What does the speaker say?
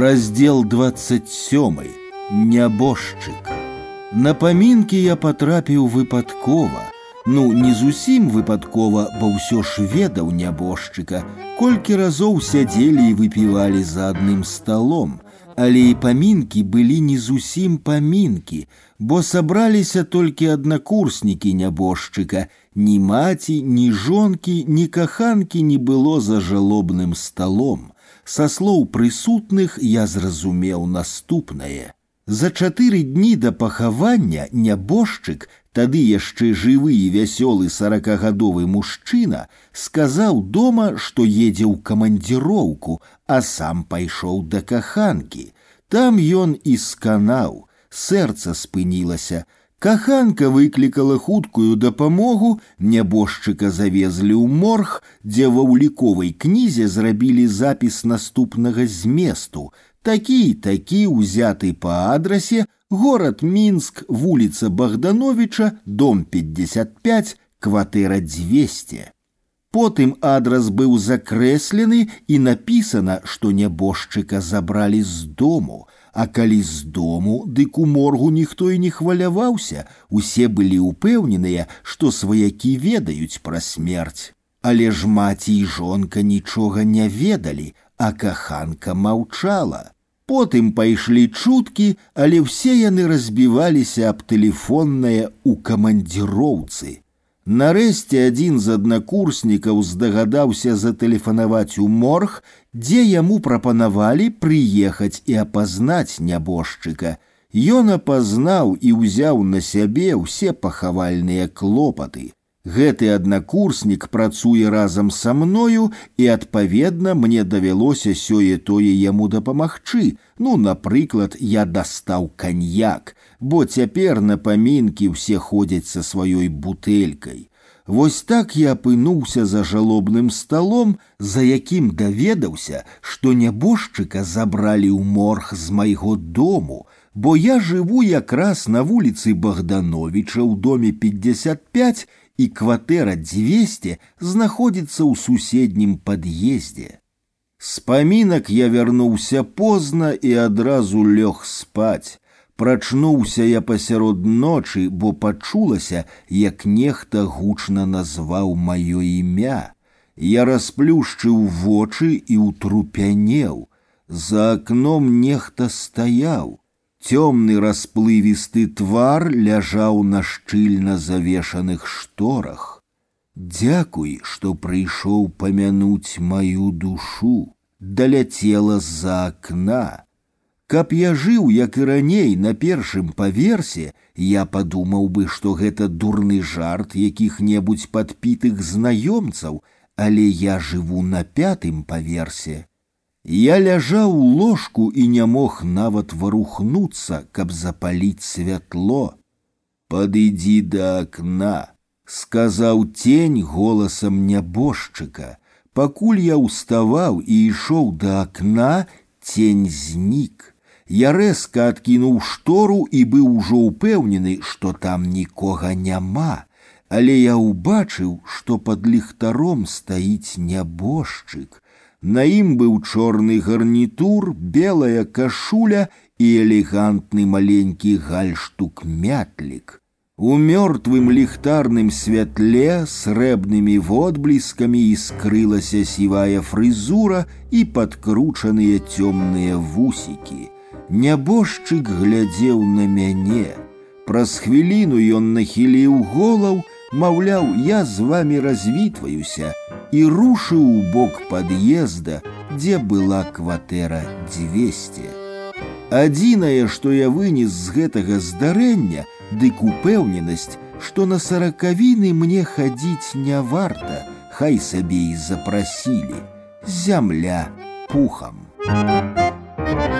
Раздел 27. Нябожчык. На памінкі я патрапіў выпадкова. Ну, не зусім выпадкова, бо ўсё ж ведаў нябожчыка, колькі разоў сядзелі і выпівалі за адным сталом. Але і памінкі былі не зусім памінкі, бо сабраліся толькі аднакурснікі нябожчыка. Ні маці, ні жонкі, ні каханкі не было за жалобным сталом са слоў прысутных я зразумеў наступнае. За чатыры дні да пахавання нябожчык, тады яшчэ жывы і вясёлы сорокагадовы мужчына, сказаў дома, што едзе ў камандзіроўку, а сам пайшоў да каханкі. Там ён і сканаў, сэрца спынілася, Каханка выклікала хуткую дапамогу, нябожчыка завезлі ў морг, дзе ва ўліковай кнізе зрабілі запіс наступнага зместу. Такі такі ўзяты па адрасе горад Мінск, вуліца Богдановича, дом 55, кватэра 200. Потым адрас быў закрэслены і напісана, што нябожчыка забралі з дому – а калі з дому, дык у моргу ніхто і не хваляваўся, усе былі ўпэўненыя, што сваякі ведаюць пра смерць. Але ж маці і жонка нічога не ведалі, а каханка маўчала. Потым пайшлі чуткі, але ўсе яны разбіваліся аб тэлефоннае ў камандзіроўцы. Нарэшце адзін з аднакурснікаў здагадаўся затэлефанаваць у морг, дзе яму прапанавалі прыехаць і апазнаць нябожчыка. Ён апазнаў і ўзяў на сябе ўсе пахавальныя клопаты. Гэты аднакурснік працуе разам са мною і адпаведна мне давялося сёе-тое яму дапамагчы. Ну, напрыклад, я дастаў каньяк, бо цяпер на памінкі ўсе ходзяць са сваёй бутэлькай. Вось так я апынуўся за жалобным сталом, за якім даведаўся, што нябожчыка забралі ў морг з майго дому, бо я жыву якраз на вуліцы Богдановича ў доме 55 і кватэра 200 знаходзіцца ў суседнім пад'ездзе. З памінак я вярнуўся позна і адразу лёг спаць. Прачнуўся я пасярод ночы, бо пачулася, як нехта гучна назваў маё імя. Я расплюшчыў вочы і ўтрупянеў. За акном нехта стаяў. Темный расплывисты твар ляжаў на шчыльна завешаных шторах. Дзякуй, што прыйшоў памянуць маю душу, даляцела з-за акна. Каб я жыў, як і раней на першым паверсе, я падумаў бы, што гэта дурны жарт якіх-небудзь падпітых знаёмцаў, але я жыву на пятым паверсе. Я ляжаў у ложку і не мог нават варухнуцца, каб запаліць святло. Падыдзі да акна, сказаў тень голасам нябожчыка. Пакуль я ўставаў і ішоў да акна, тень знік. Я рэзка адкінуў штору і быў ужо ўпэўнены, што там нікога няма. Але я ўбачыў, што пад ліхтаром стаіць нябожчык. На ім быў чорны гарнітур, белая кашуля і элегантны маленькі гальштук мятлік. У мёртвым ліхтарным святле срэбнымі водбліскамі іскрылася сівая фрызура і падкручаныя цёмныя вусікі. Нябожчык глядзеў на мяне. Праз хвіліну ён нахіліў голаў, маўляў, я з вами развітваюся, і рушыў у бок пад'езда, дзе была кватэра 200. Адзінае, што я вынес з гэтага здарэння, дык упэўненасць, што на саракавіны мне хадзіць не варта, хай сабе і запрасілі. Зямля пухам. Thank you.